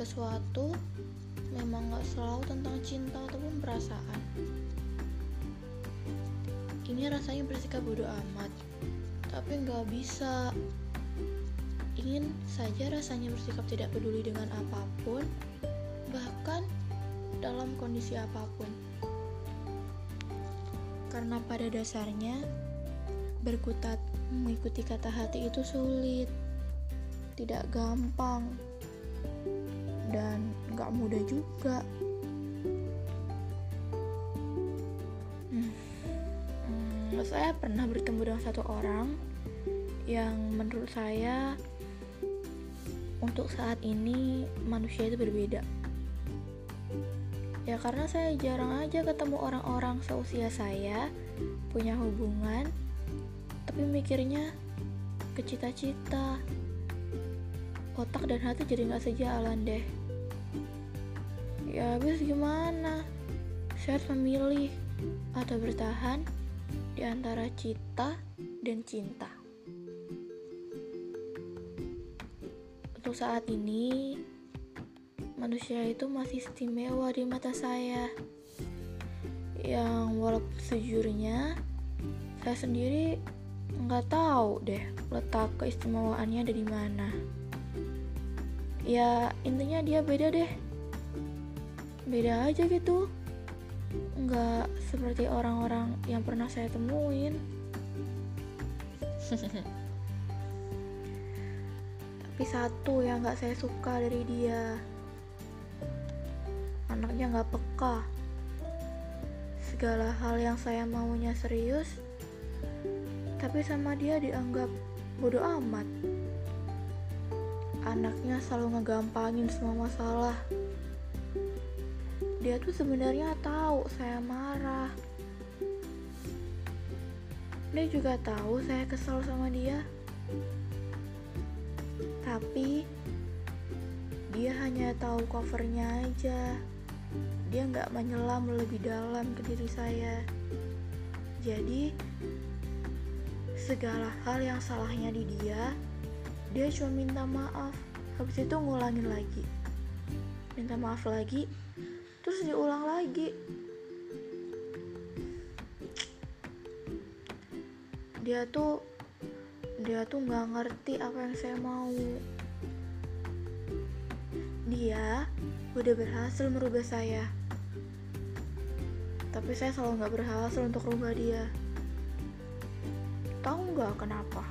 sesuatu memang gak selalu tentang cinta ataupun perasaan. Ini rasanya bersikap bodoh amat, tapi nggak bisa. Ingin saja rasanya bersikap tidak peduli dengan apa pun, bahkan dalam kondisi apa pun. Karena pada dasarnya, berkutat mengikuti kata hati itu sulit, tidak gampang, dan gak mudah juga. Hmm. Hmm, saya pernah bertemu dengan satu orang yang menurut saya untuk saat ini manusia itu berbeda. Ya karena saya jarang aja ketemu orang-orang seusia saya punya hubungan tapi mikirnya ke cita-cita otak dan hati jadi nggak sejalan deh ya habis gimana? Saya memilih atau bertahan di antara cita dan cinta. Untuk saat ini manusia itu masih istimewa di mata saya. Yang walaupun sejujurnya saya sendiri nggak tahu deh letak keistimewaannya ada di mana. Ya intinya dia beda deh beda aja gitu. Nggak seperti orang-orang yang pernah saya temuin. Tapi satu yang nggak saya suka dari dia. Anaknya nggak peka. Segala hal yang saya maunya serius tapi sama dia dianggap bodoh amat. Anaknya selalu ngegampangin semua masalah dia tuh sebenarnya tahu saya marah. Dia juga tahu saya kesal sama dia. Tapi dia hanya tahu covernya aja. Dia nggak menyelam lebih dalam ke diri saya. Jadi segala hal yang salahnya di dia dia cuma minta maaf. Habis itu ngulangin lagi. Minta maaf lagi terus diulang lagi. Dia tuh dia tuh nggak ngerti apa yang saya mau. Dia udah berhasil merubah saya. Tapi saya selalu nggak berhasil untuk rubah dia. Tahu nggak kenapa?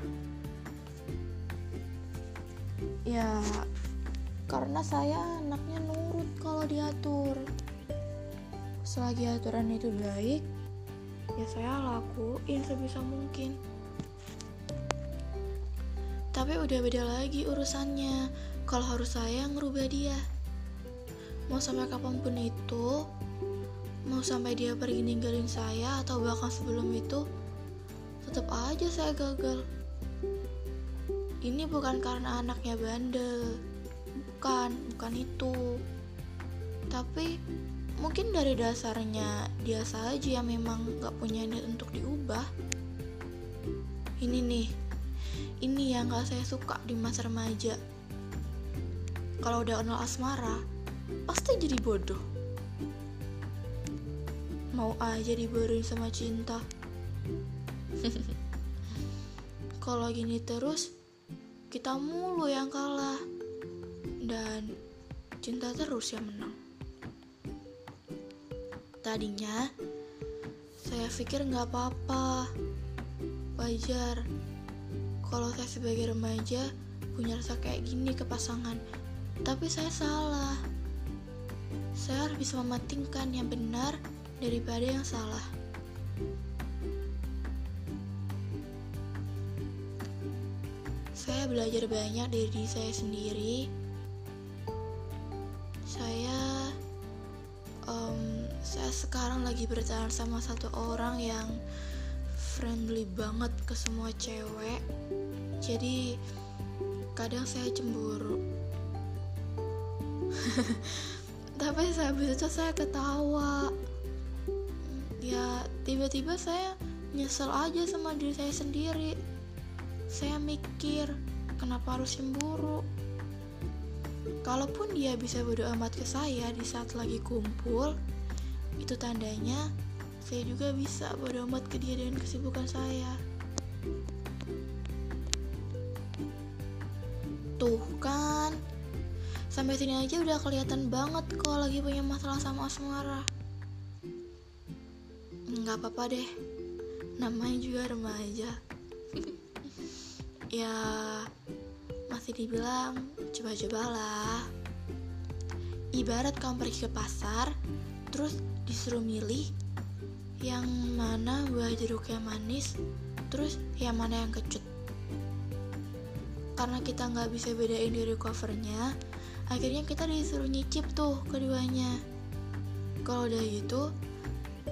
Ya karena saya anaknya nurut kalau diatur selagi aturan itu baik ya saya lakuin sebisa mungkin. Tapi udah beda lagi urusannya kalau harus saya ngerubah dia. Mau sampai kapan pun itu mau sampai dia pergi ninggalin saya atau bahkan sebelum itu tetap aja saya gagal. Ini bukan karena anaknya bandel bukan bukan itu. Tapi mungkin dari dasarnya dia saja yang memang gak punya niat untuk diubah. Ini nih ini yang gak saya suka di masa remaja. Kalau udah kenal asmara pasti jadi bodoh. Mau aja dibodohin sama cinta. Kalau gini terus kita mulu yang kalah. Dan cinta terus yang menang Tadinya saya pikir nggak apa-apa, wajar. Kalau saya sebagai remaja punya rasa kayak gini ke pasangan, tapi saya salah. Saya harus bisa mementingkan yang benar daripada yang salah. Saya belajar banyak dari diri saya sendiri. Sekarang lagi bertahan sama satu orang yang friendly banget ke semua cewek. Jadi kadang saya cemburu. Tapi saya itu saya ketawa. Ya tiba-tiba saya nyesel aja sama diri saya sendiri. Saya mikir kenapa harus cemburu? Kalaupun dia bisa bodo amat ke saya di saat lagi kumpul itu tandanya saya juga bisa bodo amat ke dia dengan kesibukan saya. Tuh kan sampai sini aja udah kelihatan banget kalau lagi punya masalah sama asmara. Nggak apa-apa deh namanya juga remaja. Ya masih dibilang coba-cobalah. Ibarat kamu pergi ke pasar terus disuruh milih yang mana buah jeruk yang manis terus yang mana yang kecut karena kita nggak bisa bedain dari covernya akhirnya kita disuruh nyicip tuh keduanya kalau udah gitu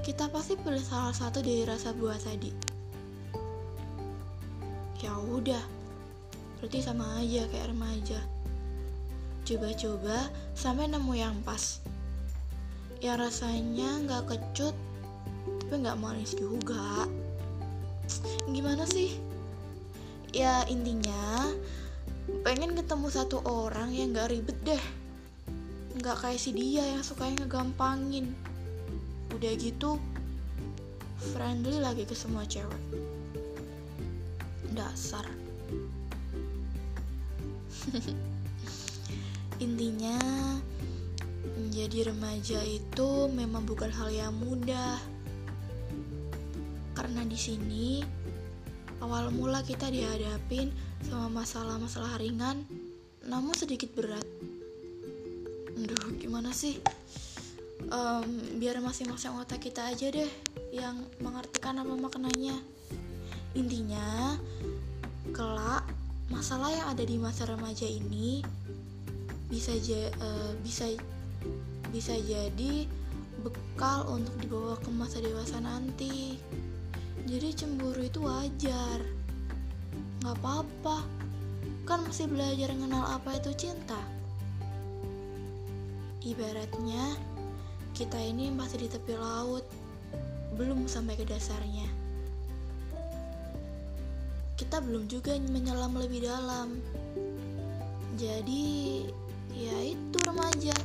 kita pasti pilih salah satu dari rasa buah tadi. Ya udah, berarti sama aja kayak remaja. Coba-coba sampai nemu yang pas. Yang rasanya nggak kecut, tapi nggak manis juga. Gimana sih? Ya intinya pengen ketemu satu orang yang nggak ribet deh nggak kayak si dia yang sukanya ngegampangin udah gitu friendly lagi ke semua cewek dasar intinya menjadi remaja itu memang bukan hal yang mudah. Karena di sini awal mula kita dihadapin sama masalah-masalah ringan namun sedikit berat. Aduh, gimana sih? um, biar masing-masing otak kita aja deh yang mengartikan apa maknanya. Intinya kelak masalah yang ada di masa remaja ini bisa ja, uh, bisa bisa jadi bekal untuk dibawa ke masa dewasa nanti jadi cemburu itu wajar nggak apa-apa kan masih belajar mengenal apa itu cinta ibaratnya kita ini masih di tepi laut, belum sampai ke dasarnya. Kita belum juga menyelam lebih dalam. Jadi, ya itu remaja.